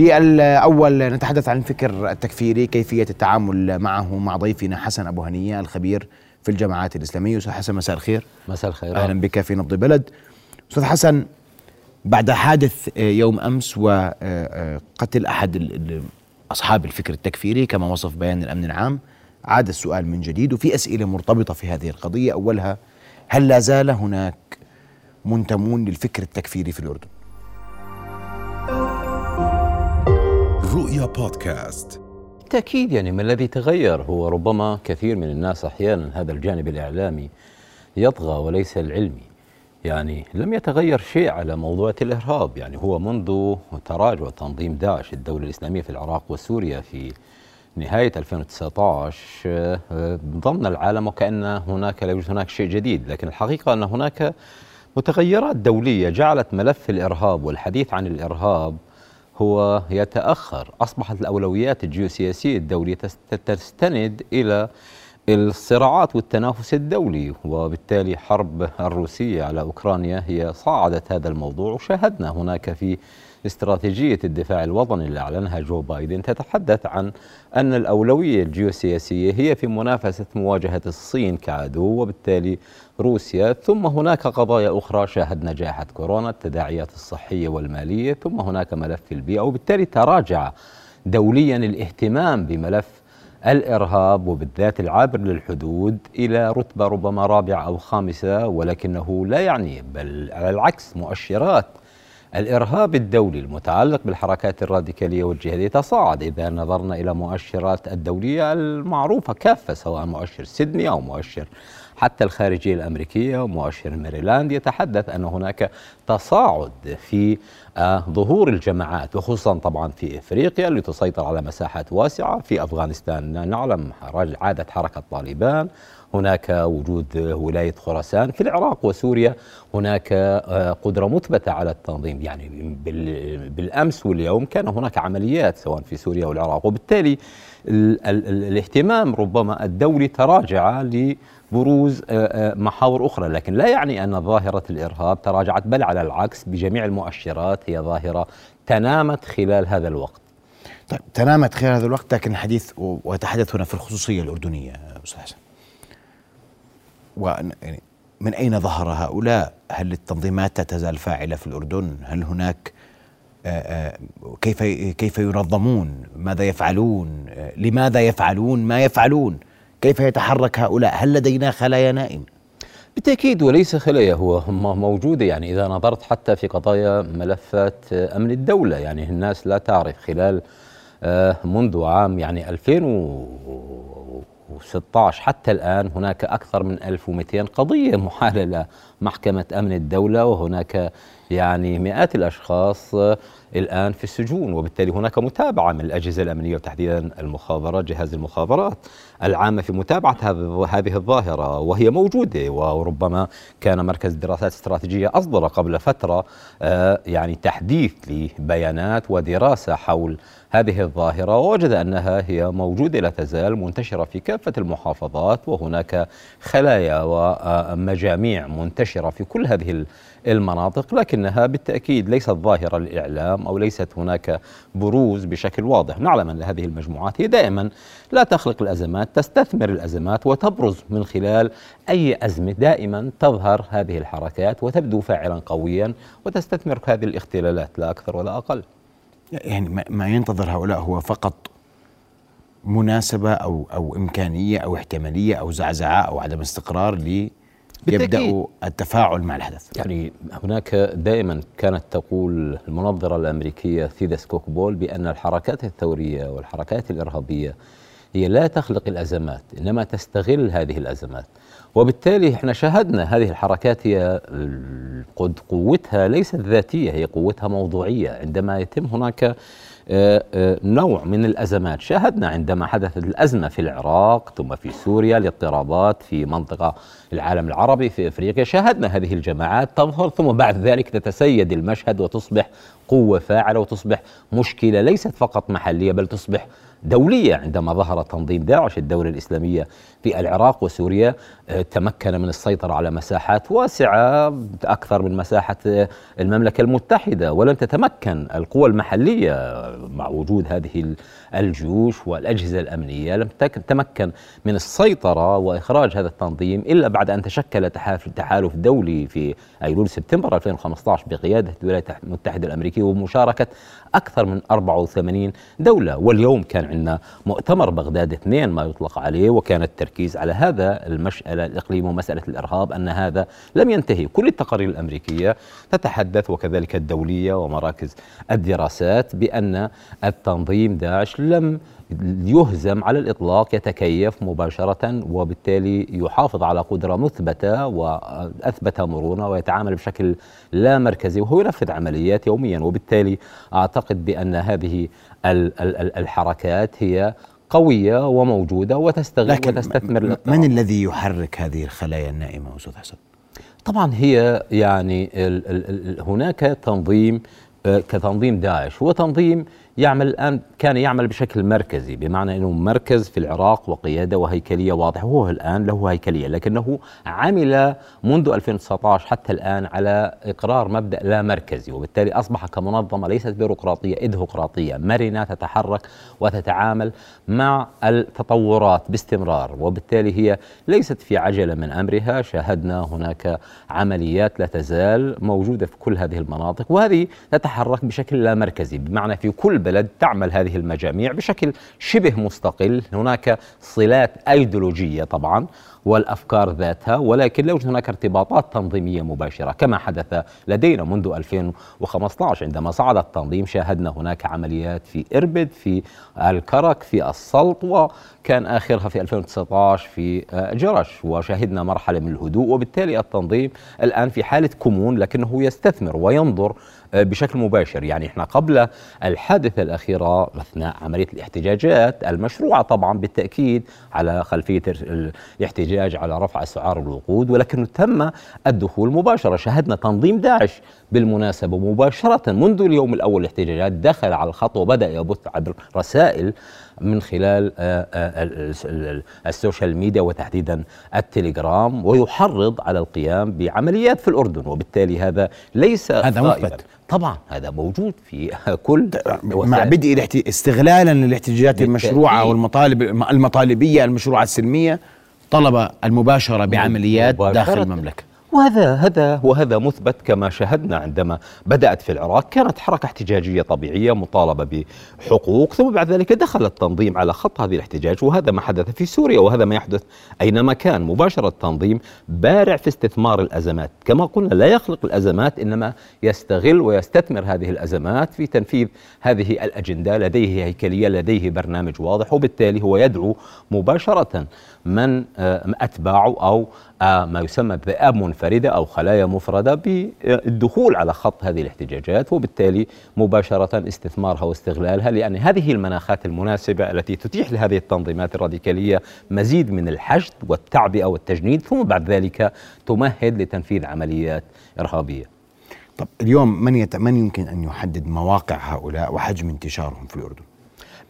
في الأول نتحدث عن الفكر التكفيري كيفية التعامل معه مع ضيفنا حسن أبو هنية الخبير في الجماعات الإسلامية. أستاذ حسن مساء الخير. مساء الخير. أهلا بك في نبض بلد. أستاذ حسن بعد حادث يوم أمس وقتل أحد أصحاب الفكر التكفيري كما وصف بيان الأمن العام عاد السؤال من جديد وفي أسئلة مرتبطة في هذه القضية. أولها هل لا زال هناك منتمون للفكر التكفيري في الأردن؟ رؤيا بودكاست. بالتأكيد يعني ما الذي تغير هو ربما كثير من الناس أحيانا هذا الجانب الإعلامي يطغى وليس العلمي. يعني لم يتغير شيء على موضوع الإرهاب. يعني هو منذ تراجع تنظيم داعش الدولة الإسلامية في العراق وسوريا في نهاية 2019 ظن العالم وكأن هناك لا يوجد هناك شيء جديد. لكن الحقيقة أن هناك متغيرات دولية جعلت ملف الإرهاب والحديث عن الإرهاب هو يتأخر. أصبحت الأولويات الجيوسياسية الدولية تستند إلى الصراعات والتنافس الدولي وبالتالي حرب الروسية على أوكرانيا هي صاعدت هذا الموضوع وشاهدنا هناك في استراتيجية الدفاع الوطني اللي أعلنها جو بايدن تتحدث عن أن الأولوية الجيوسياسية هي في منافسة مواجهة الصين كعدو وبالتالي روسيا. ثم هناك قضايا أخرى شاهدنا جائحة كورونا التداعيات الصحية والمالية ثم هناك ملف البيئة وبالتالي تراجع دوليا الاهتمام بملف الإرهاب وبالذات العابر للحدود إلى رتبة ربما رابعة أو خامسة ولكنه لا يعني بل على العكس مؤشرات الإرهاب الدولي المتعلق بالحركات الراديكالية والجهادية تصاعد إذا نظرنا إلى مؤشرات الدولية المعروفة كافة سواء مؤشر سيدني أو مؤشر حتى الخارجية الأمريكية ومؤشر ميريلاند يتحدث أن هناك تصاعد في آه، ظهور الجماعات وخصوصا طبعا في إفريقيا اللي تسيطر على مساحات واسعة. في أفغانستان نعلم عاده حركة طالبان. هناك وجود ولاية خراسان. في العراق وسوريا هناك آه، قدرة مثبتة على التنظيم. يعني بالأمس واليوم كان هناك عمليات سواء في سوريا والعراق وبالتالي الاهتمام ربما الدولي تراجع بروز آه، محاور أخرى. لكن لا يعني أن ظاهرة الإرهاب تراجعت بل على العكس بجميع المؤشرات هي ظاهرة تنامت خلال هذا الوقت. طيب تنامت خلال هذا الوقت لكن الحديث وأتحدث هنا في الخصوصية الأردنية أستاذ حسن. يعني من أين ظهر هؤلاء؟ هل التنظيمات تزال فاعلة في الأردن؟ هل هناك آه، آه، كيف كيف ينظمون؟ ماذا يفعلون؟ لماذا يفعلون ما يفعلون؟ كيف يتحرك هؤلاء؟ هل لدينا خلايا نائم بالتأكيد وليس خلايا هو موجودة. يعني إذا نظرت حتى في قضايا ملفات أمن الدولة يعني الناس لا تعرف خلال آه، منذ عام يعني 2016 حتى الآن هناك أكثر من 1200 قضية محالة محكمة أمن الدولة وهناك يعني مئات الأشخاص الآن في السجون وبالتالي هناك متابعة من الأجهزة الأمنية وتحديدا المخابرات جهاز المخابرات العامة في متابعة هذه الظاهرة وهي موجودة وربما كان مركز الدراسات الاستراتيجية أصدر قبل فترة آه، يعني تحديث لبيانات ودراسة حول هذه الظاهرة ووجد أنها هي موجودة لا تزال منتشرة في كافة المحافظات وهناك خلايا ومجاميع منتشرة في كل هذه المناطق لكنها بالتأكيد ليست ظاهرة للإعلام أو ليست هناك بروز بشكل واضح. نعلم أن هذه المجموعات هي دائما لا تخلق الأزمات تستثمر الأزمات وتبرز من خلال أي أزمة دائما تظهر هذه الحركات وتبدو فاعلا قويا وتستثمر هذه الاختلالات لا أكثر ولا أقل. يعني ما ينتظر هؤلاء هو فقط مناسبة أو أو إمكانية أو احتمالية أو زعزعة أو عدم استقرار يبدأ التفاعل مع الحدث يعني هناك دائما كانت تقول المنظرة الأمريكية ثيدا سكوكبول بأن الحركات الثورية والحركات الإرهابية هي لا تخلق الأزمات إنما تستغل هذه الأزمات. وبالتالي إحنا شاهدنا هذه الحركات هي قد قوتها ليست ذاتية هي قوتها موضوعية. عندما يتم هناك نوع من الأزمات. شاهدنا عندما حدثت الأزمة في العراق ثم في سوريا الاضطرابات في منطقة العالم العربي في إفريقيا. شاهدنا هذه الجماعات تظهر ثم بعد ذلك تتسيد المشهد وتصبح قوة فاعلة وتصبح مشكلة. ليست فقط محلية بل تصبح دولية عندما ظهر تنظيم داعش الدولة الإسلامية في العراق وسوريا. آه، تمكن من السيطرة على مساحات واسعة أكثر من مساحة المملكة المتحدة. ولم تتمكن القوى المحلية ومع وجود هذه ال- الجيوش والأجهزة الأمنية. لم تك- تمكن من السيطرة وإخراج هذا التنظيم إلا بعد أن تشكل تحالف دولي في أيلول سبتمبر 2015 بقيادة الولايات المتحدة الأمريكية ومشاركة أكثر من 84 دولة. واليوم كان عندنا مؤتمر بغداد اثنين ما يطلق عليه وكان التركيز على هذا المسألة الإقليم ومسألة الإرهاب أن هذا لم ينتهي. كل التقارير الأمريكية تتحدث وكذلك الدولية ومراكز الدراسات بأن التنظيم داعش لم يهزم على الإطلاق يتكيف مباشرة وبالتالي يحافظ على قدرة مثبتة وأثبت مرونة ويتعامل بشكل لا مركزي وهو ينفذ عمليات يوميا. وبالتالي أعتقد بأن هذه ال- ال- ال- الحركات هي قوية وموجودة وتستغل لكن وتستثمر الاضطراب. من الذي يحرك هذه الخلايا النائمة أستاذ حسن؟ طبعا هي يعني ال ال ال هناك تنظيم آه، كتنظيم داعش هو تنظيم يعمل الآن كان يعمل بشكل مركزي بمعنى إنه مركز في العراق وقيادة وهيكلية واضحة. هو الآن له هيكلية لكنه عمل منذ 2019 حتى الآن على إقرار مبدأ لا مركزي وبالتالي أصبح كمنظمة ليست بيروقراطية ادهوقراطيه مرنة تتحرك وتتعامل مع التطورات باستمرار وبالتالي هي ليست في عجلة من أمرها. شاهدنا هناك عمليات لا تزال موجودة في كل هذه المناطق وهذه تتحرك بشكل لا مركزي بمعنى في كل بلد تعمل هذه المجاميع بشكل شبه مستقل. هناك صلات أيديولوجية طبعا والأفكار ذاتها ولكن لا يوجد هناك ارتباطات تنظيمية مباشرة كما حدث لدينا منذ 2015 عندما صعد التنظيم شاهدنا هناك عمليات في إربد في الكرك في السلط وكان آخرها في 2019 في آه، جرش وشهدنا مرحلة من الهدوء وبالتالي التنظيم الآن في حالة كمون لكنه يستثمر وينظر آه، بشكل مباشر. يعني إحنا قبل الحادثة الأخيرة أثناء عملية الاحتجاجات المشروعة طبعا بالتأكيد على خلفية ال- الاحتجاج على رفع أسعار الوقود ولكنه تم الدخول مباشرة شاهدنا تنظيم داعش بالمناسبة مباشرة منذ اليوم الأول الاحتجاجات دخل على الخط وبدأ يبث عبر رسائل من خلال آه، آه، ال- ال- السوشيال ميديا وتحديدا التليجرام ويحرض على القيام بعمليات في الأردن وبالتالي هذا ليس هذا. مثبت. طبعا هذا موجود في كل مع بدء. استغلالا للاحتجاجات. المشروعة والمطالب المطالبية المشروعة السلمية طلب المباشرة بعمليات داخل مباشرة. وهذا هذا وهذا مثبت كما شاهدنا عندما بدأت في العراق. كانت حركة احتجاجية طبيعية مطالبة بحقوق ثم بعد ذلك دخل التنظيم على خط هذه الاحتجاج وهذا ما حدث في سوريا وهذا ما يحدث أينما كان. مباشرة التنظيم بارع في استثمار الأزمات. كما قلنا لا يخلق الأزمات إنما يستغل ويستثمر هذه الأزمات في تنفيذ هذه الأجندة. لديه هيكلية لديه برنامج واضح وبالتالي هو يدعو مباشرة من آه، أتباعه أو آه، ما يسمى بذئاب منفردة أو خلايا مفردة بالدخول على خط هذه الاحتجاجات وبالتالي مباشرة استثمارها واستغلالها لأن هذه المناخات المناسبة التي تتيح لهذه التنظيمات الراديكالية مزيد من الحشد والتعبئة والتجنيد ثم بعد ذلك تمهد لتنفيذ عمليات إرهابية طب اليوم من يت... من يمكن أن يحدد مواقع هؤلاء وحجم انتشارهم في الأردن؟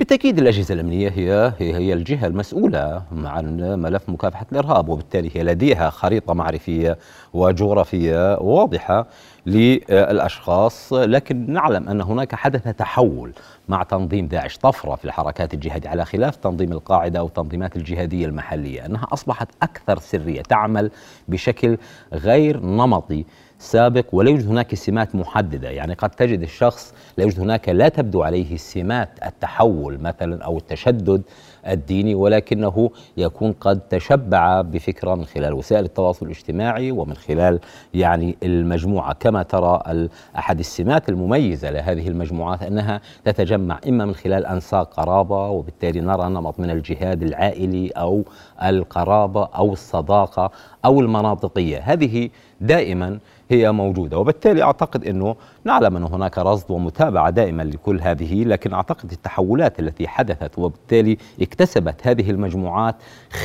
بالتأكيد الأجهزة الأمنية هي هي الجهة المسؤولة عن ملف مكافحة الإرهاب وبالتالي هي لديها خريطة معرفية وجغرافية واضحة للأشخاص. لكن نعلم أن هناك حدث تحول مع تنظيم داعش. طفرة في الحركات الجهادية على خلاف تنظيم القاعدة أو التنظيمات الجهادية المحلية أنها أصبحت أكثر سرية تعمل بشكل غير نمطي سابق ولا يوجد هناك سمات محددة. يعني قد تجد الشخص لا يوجد هناك لا تبدو عليه سمات التحول مثلا أو التشدد الديني ولكنه يكون قد تشبع بفكرة من خلال وسائل التواصل الاجتماعي ومن خلال يعني المجموعة. كما ترى أحد السمات المميزة لهذه المجموعات أنها تتجمع إما من خلال أنساق قرابة وبالتالي نرى نمط من الجهاد العائلي أو القرابة أو الصداقة أو المناطقية. هذه دائما هي موجودة. وبالتالي أعتقد أنه نعلم أن هناك رصد ومتابعة دائما لكل هذه لكن أعتقد التحولات التي حدثت وبالتالي اكتسبت هذه المجموعات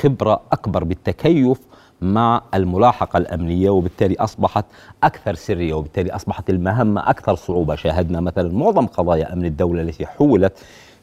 خبرة أكبر بالتكيف مع الملاحقة الأمنية وبالتالي أصبحت أكثر سرية وبالتالي أصبحت المهمة أكثر صعوبة. شاهدنا مثلا معظم قضايا أمن الدولة التي حولت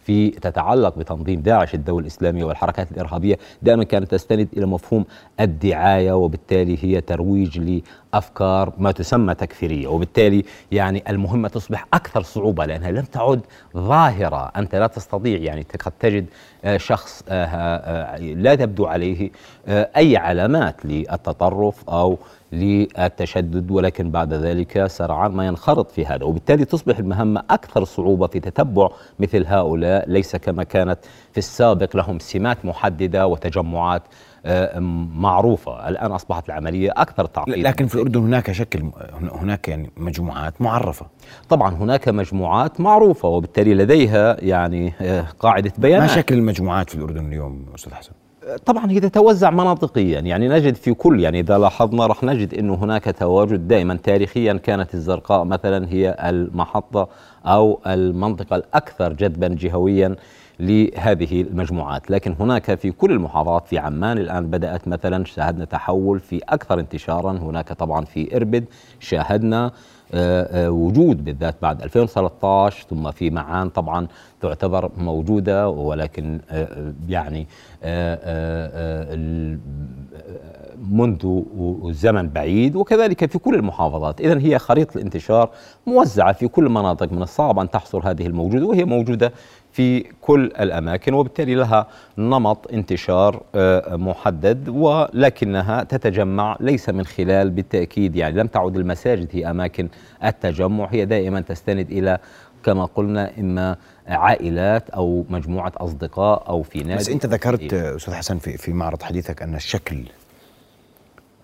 في تتعلق بتنظيم داعش الدولة الإسلامية والحركات الإرهابية دائما كانت تستند إلى مفهوم الدعاية وبالتالي هي ترويج لأفكار ما تسمى تكفيرية. وبالتالي يعني المهمة تصبح أكثر صعوبة لأنها لم تعد ظاهرة. أنت لا تستطيع يعني قد تجد آه، شخص آه، آه، لا تبدو عليه أي علامات للتطرف أو للتشدد ولكن بعد ذلك سرعان ما ينخرط في هذا. وبالتالي تصبح المهمة أكثر صعوبة في تتبع مثل هؤلاء. ليس كما كانت في السابق لهم سمات محددة وتجمعات آه، معروفة. الآن أصبحت العملية أكثر تعقيدا. لكن في الأردن هناك شكل هناك يعني مجموعات معرفة. طبعا هناك مجموعات معروفة وبالتالي لديها يعني آه، قاعدة بيانات. ما شكل المجموعات في الأردن اليوم أستاذ حسن؟ طبعا هي تتوزع مناطقيا يعني نجد في كل يعني إذا لاحظنا راح نجد انه هناك تواجد دائما تاريخيا كانت الزرقاء مثلا هي المحطة أو المنطقة الأكثر جذبا جهويا لهذه المجموعات. لكن هناك في كل المحافظات في عمان الآن بدأت مثلا شاهدنا تحول في أكثر انتشارا هناك طبعا في إربد شاهدنا وجود بالذات بعد 2013 ثم في معان طبعا تعتبر موجودة ولكن آه، يعني منذ زمن بعيد وكذلك في كل المحافظات. إذا هي خريطة الانتشار موزعة في كل المناطق من الصعب أن تحصر هذه الموجودة وهي موجودة في كل الأماكن وبالتالي لها نمط انتشار آه، محدد ولكنها تتجمع ليس من خلال بالتأكيد يعني لم تعد المساجد هي أماكن التجمع هي دائما تستند إلى كما قلنا إما عائلات أو مجموعة أصدقاء أو في نادي. بس أنت ذكرت أستاذ حسن في, في معرض حديثك أن الشكل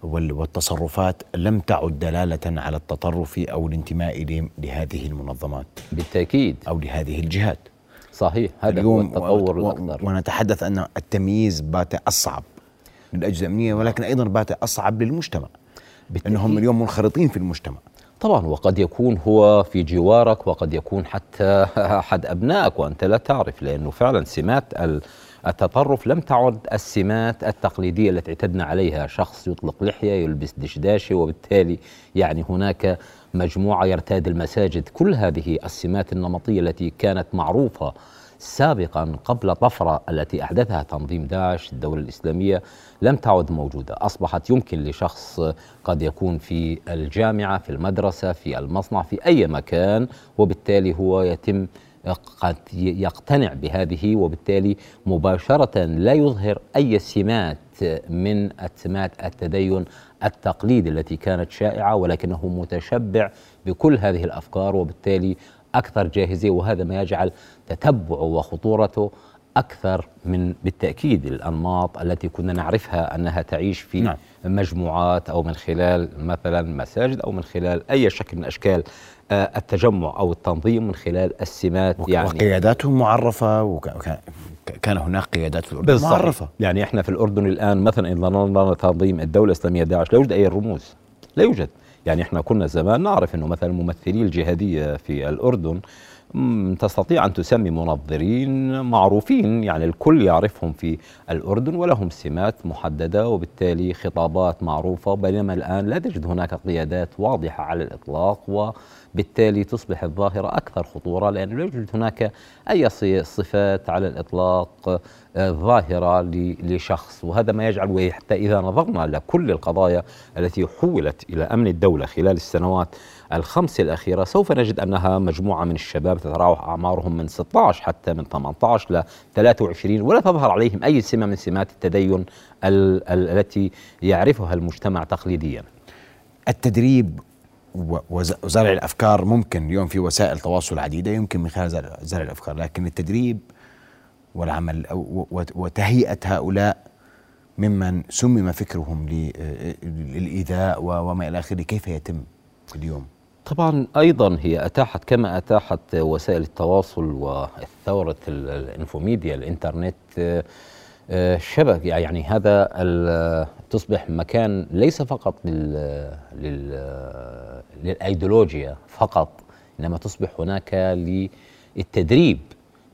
والتصرفات لم تعد دلالة على التطرف أو الانتماء لهذه المنظمات. بالتأكيد. أو لهذه الجهات. صحيح هذا هو التطور الأكثر ونتحدث أن التمييز بات أصعب للأجهزة الأمنية ولكن أيضا بات أصعب للمجتمع بالتأكيد. أنهم اليوم منخرطين في المجتمع. طبعا وقد يكون هو في جوارك وقد يكون حتى أحد أبنائك وأنت لا تعرف لأنه فعلا سمات التطرف لم تعد السمات التقليدية التي اعتدنا عليها. شخص يطلق لحية يلبس دشداشة وبالتالي يعني هناك مجموعة يرتاد المساجد كل هذه السمات النمطية التي كانت معروفة سابقا قبل طفرة التي أحدثها تنظيم داعش الدولة الإسلامية لم تعد موجودة. أصبحت يمكن لشخص قد يكون في الجامعة في المدرسة في المصنع في أي مكان وبالتالي هو يتم قد يقتنع بهذه وبالتالي مباشرة لا يظهر أي سمات من سمات التدين التقليدي التي كانت شائعة ولكنه متشبع بكل هذه الأفكار وبالتالي أكثر جاهزية وهذا ما يجعل تتبعه وخطورته أكثر من بالتأكيد الأنماط التي كنا نعرفها أنها تعيش في نعم. مجموعات أو من خلال مثلا مساجد أو من خلال أي شكل من أشكال آه، التجمع أو التنظيم من خلال السمات يعني وقياداتهم معرفة وكان هناك قيادات في الأردن بالصحيح. معرفة يعني إحنا في الأردن الآن مثلا إذا نظرنا تنظيم الدولة الإسلامية داعش لا يوجد أي رموز لا يوجد يعني إحنا كنا زمان نعرف إنه مثلا ممثلي الجهادية في الأردن تستطيع أن تسمي منظرين معروفين يعني الكل يعرفهم في الأردن ولهم سمات محددة وبالتالي خطابات معروفة بينما الآن لا تجد هناك قيادات واضحة على الإطلاق وبالتالي تصبح الظاهرة أكثر خطورة لأنه لا يوجد هناك أي صفات على الإطلاق آه، ظاهرة لشخص. وهذا ما يجعل وحتى إذا نظرنا لكل القضايا التي حولت إلى أمن الدولة خلال السنوات الخمس الأخيرة سوف نجد أنها مجموعة من الشباب تتراوح أعمارهم من 16 حتى من 18 ل 23 ولا تظهر عليهم أي سمة من سمات التدين التي يعرفها المجتمع تقليديا التدريب وزرع الأفكار ممكن اليوم في وسائل تواصل عديدة يمكن من خلال زرع الأفكار لكن التدريب والعمل وتهيئة هؤلاء ممن سمم فكرهم للإيذاء وما إلى آخره كيف يتم اليوم؟ طبعا أيضا هي أتاحت كما أتاحت وسائل التواصل والثورة الإنفوميديا الإنترنت آه، شبك يعني هذا تصبح مكان ليس فقط لل للأيديولوجيا فقط إنما تصبح هناك للتدريب.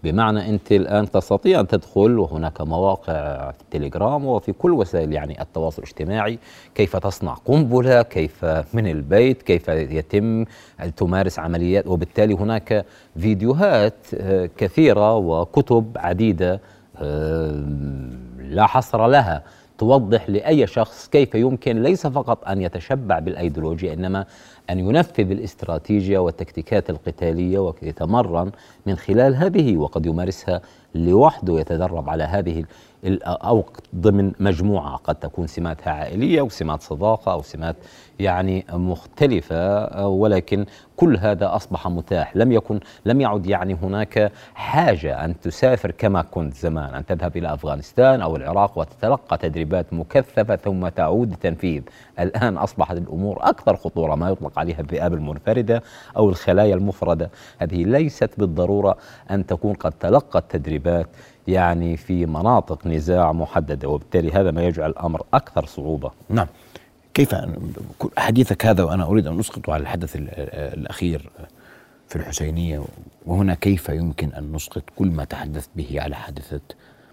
بمعنى أنت الآن تستطيع أن تدخل وهناك مواقع في التليجرام وفي كل وسائل يعني التواصل الاجتماعي. كيف تصنع قنبلة؟ كيف من البيت؟ كيف يتم تمارس عمليات؟ وبالتالي هناك فيديوهات آه، كثيرة وكتب عديدة آه، لا حصر لها. توضح لأي شخص كيف يمكن ليس فقط أن يتشبع بالأيديولوجيا إنما أن ينفذ الاستراتيجية والتكتيكات القتالية ويتمرن من خلال هذه وقد يمارسها لوحده يتدرب على هذه أو ضمن مجموعة قد تكون سماتها عائلية أو سمات صداقة أو سمات يعني مختلفة ولكن كل هذا أصبح متاح. لم يكن لم يعد يعني هناك حاجة أن تسافر كما كنت زمان أن تذهب إلى أفغانستان أو العراق وتتلقى تدريبات مكثفة ثم تعود لتنفيذ الآن أصبحت الأمور أكثر خطورة ما يطلق عليها الذئاب المنفردة أو الخلايا المفردة. هذه ليست بالضرورة أن تكون قد تلقت تدريبات يعني في مناطق نزاع محددة وبالتالي هذا ما يجعل الأمر أكثر صعوبة. نعم. كيف حديثك هذا وأنا أريد أن أسقط على الحدث الأخير في الحسينية وهنا كيف يمكن أن نسقط كل ما تحدثت به على حادثة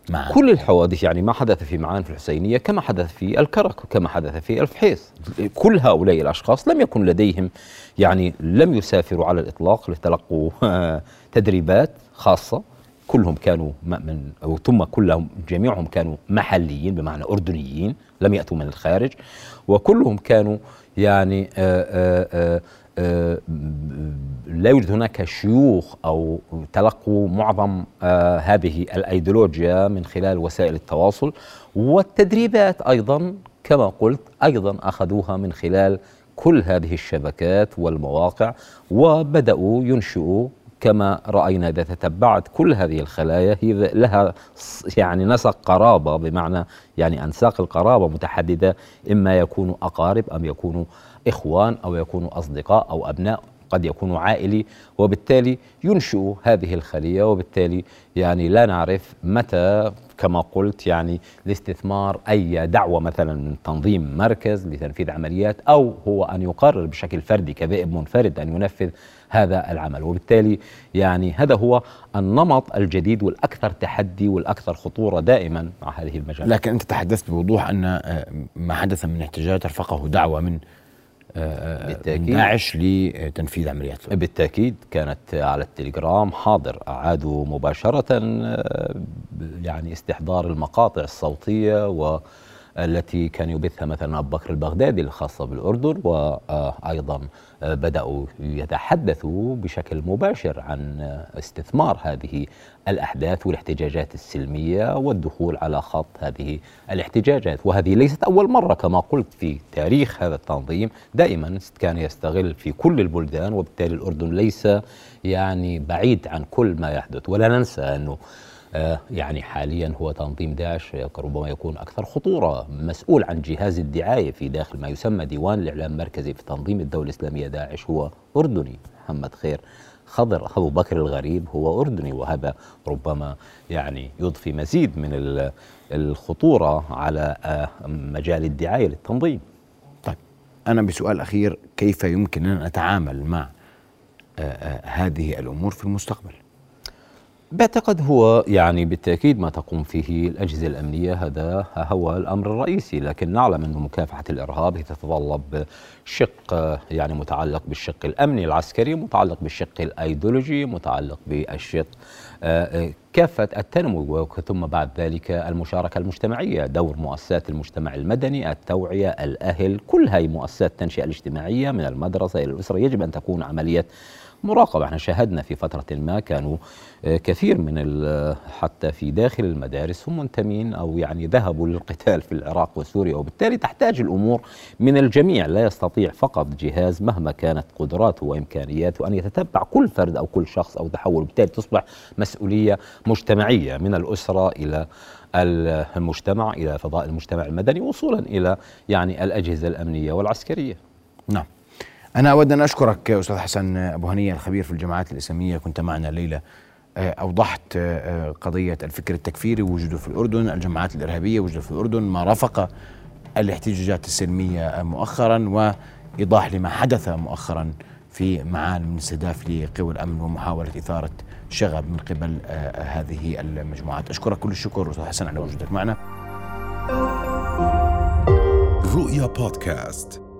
معان كل الحوادث يعني ما حدث في معان في الحسينية كما حدث في الكرك وكما حدث في الفحيص. كل هؤلاء الأشخاص لم يكن لديهم يعني لم يسافروا على الإطلاق لتلقوا تدريبات خاصة. كلهم كانوا من أو ثم كلهم جميعهم كانوا محليين بمعنى أردنيين لم يأتوا من الخارج وكلهم كانوا يعني آآ آآ آآ لا يوجد هناك شيوخ أو تلقوا معظم هذه الأيديولوجيا من خلال وسائل التواصل والتدريبات أيضا كما قلت أيضا أخذوها من خلال كل هذه الشبكات والمواقع وبدأوا ينشئوا كما رأينا إذا تتبعت كل هذه الخلايا هي لها يعني نسق قرابة بمعنى يعني أنساق القرابة متحددة إما يكونوا أقارب أم يكونوا إخوان أو يكونوا أصدقاء أو أبناء قد يكونوا عائلي وبالتالي ينشئ هذه الخلية وبالتالي يعني لا نعرف متى كما قلت يعني لاستثمار أي دعوة مثلا من تنظيم مركز لتنفيذ عمليات أو هو أن يقرر بشكل فردي كذئب منفرد أن ينفذ هذا العمل. وبالتالي يعني هذا هو النمط الجديد والأكثر تحدي والأكثر خطورة دائما مع هذه المجالات. لكن أنت تحدثت بوضوح أن آه، ما حدث من احتجاجات رفقه دعوة من آه، بالتأكيد. داعش لتنفيذ عمليات. بالتأكيد كانت على التليجرام حاضر. أعادوا مباشرة آه، يعني استحضار المقاطع الصوتية و التي كان يبثها مثلا أبو بكر البغدادي الخاصة بالأردن وأيضا بدأوا يتحدثوا بشكل مباشر عن استثمار هذه الأحداث والاحتجاجات السلمية والدخول على خط هذه الاحتجاجات. وهذه ليست أول مرة كما قلت في تاريخ هذا التنظيم. دائما كان يستغل في كل البلدان وبالتالي الأردن ليس يعني بعيد عن كل ما يحدث. ولا ننسى أنه يعني حاليا هو تنظيم داعش ربما يكون أكثر خطورة مسؤول عن جهاز الدعاية في داخل ما يسمى ديوان الإعلام المركزي في تنظيم الدولة الإسلامية داعش هو أردني محمد خير خضر أبو بكر الغريب هو أردني وهذا ربما يعني يضفي مزيد من الخطورة على آه، مجال الدعاية للتنظيم. طيب أنا بسؤال أخير كيف يمكن أن اتعامل مع آه، هذه الأمور في المستقبل؟ بعتقد هو يعني بالتأكيد ما تقوم فيه الأجهزة الأمنية هذا هو الأمر الرئيسي لكن نعلم أن مكافحة الإرهاب تتطلب شق يعني متعلق بالشق الأمني العسكري متعلق بالشق الأيديولوجي متعلق بالشق آه، كافة التنمو ثم بعد ذلك المشاركة المجتمعية دور مؤسسات المجتمع المدني التوعية الأهل كل هاي مؤسسات التنشئة الاجتماعية من المدرسة إلى الأسرة يجب أن تكون عملية مراقبة. إحنا شاهدنا في فترة ما كانوا آه، كثير من حتى في داخل المدارس هم منتمين أو يعني ذهبوا للقتال في العراق وسوريا. وبالتالي تحتاج الأمور من الجميع. لا يستطيع فقط جهاز مهما كانت قدراته وإمكانياته أن يتتبع كل فرد أو كل شخص أو تحول. وبالتالي تصبح مسؤولية مجتمعية من الأسرة إلى المجتمع إلى فضاء المجتمع المدني وصولا إلى يعني الأجهزة الأمنية والعسكرية. نعم. أنا أود أن أشكرك أستاذ حسن أبو هنية الخبير في الجماعات الإسلامية. كنت معنا الليلة آه، أوضحت آه، قضية الفكر التكفيري وجوده في الأردن الجماعات الإرهابية وجوده في الأردن ما رافق الاحتجاجات السلمية مؤخرا وإيضاح لما حدث مؤخرا في معالم من استهداف لقوى الأمن ومحاولة إثارة شغب من قبل آه، هذه المجموعات. أشكرك كل الشكر أستاذ حسن على وجودك معنا. رؤيا بودكاست.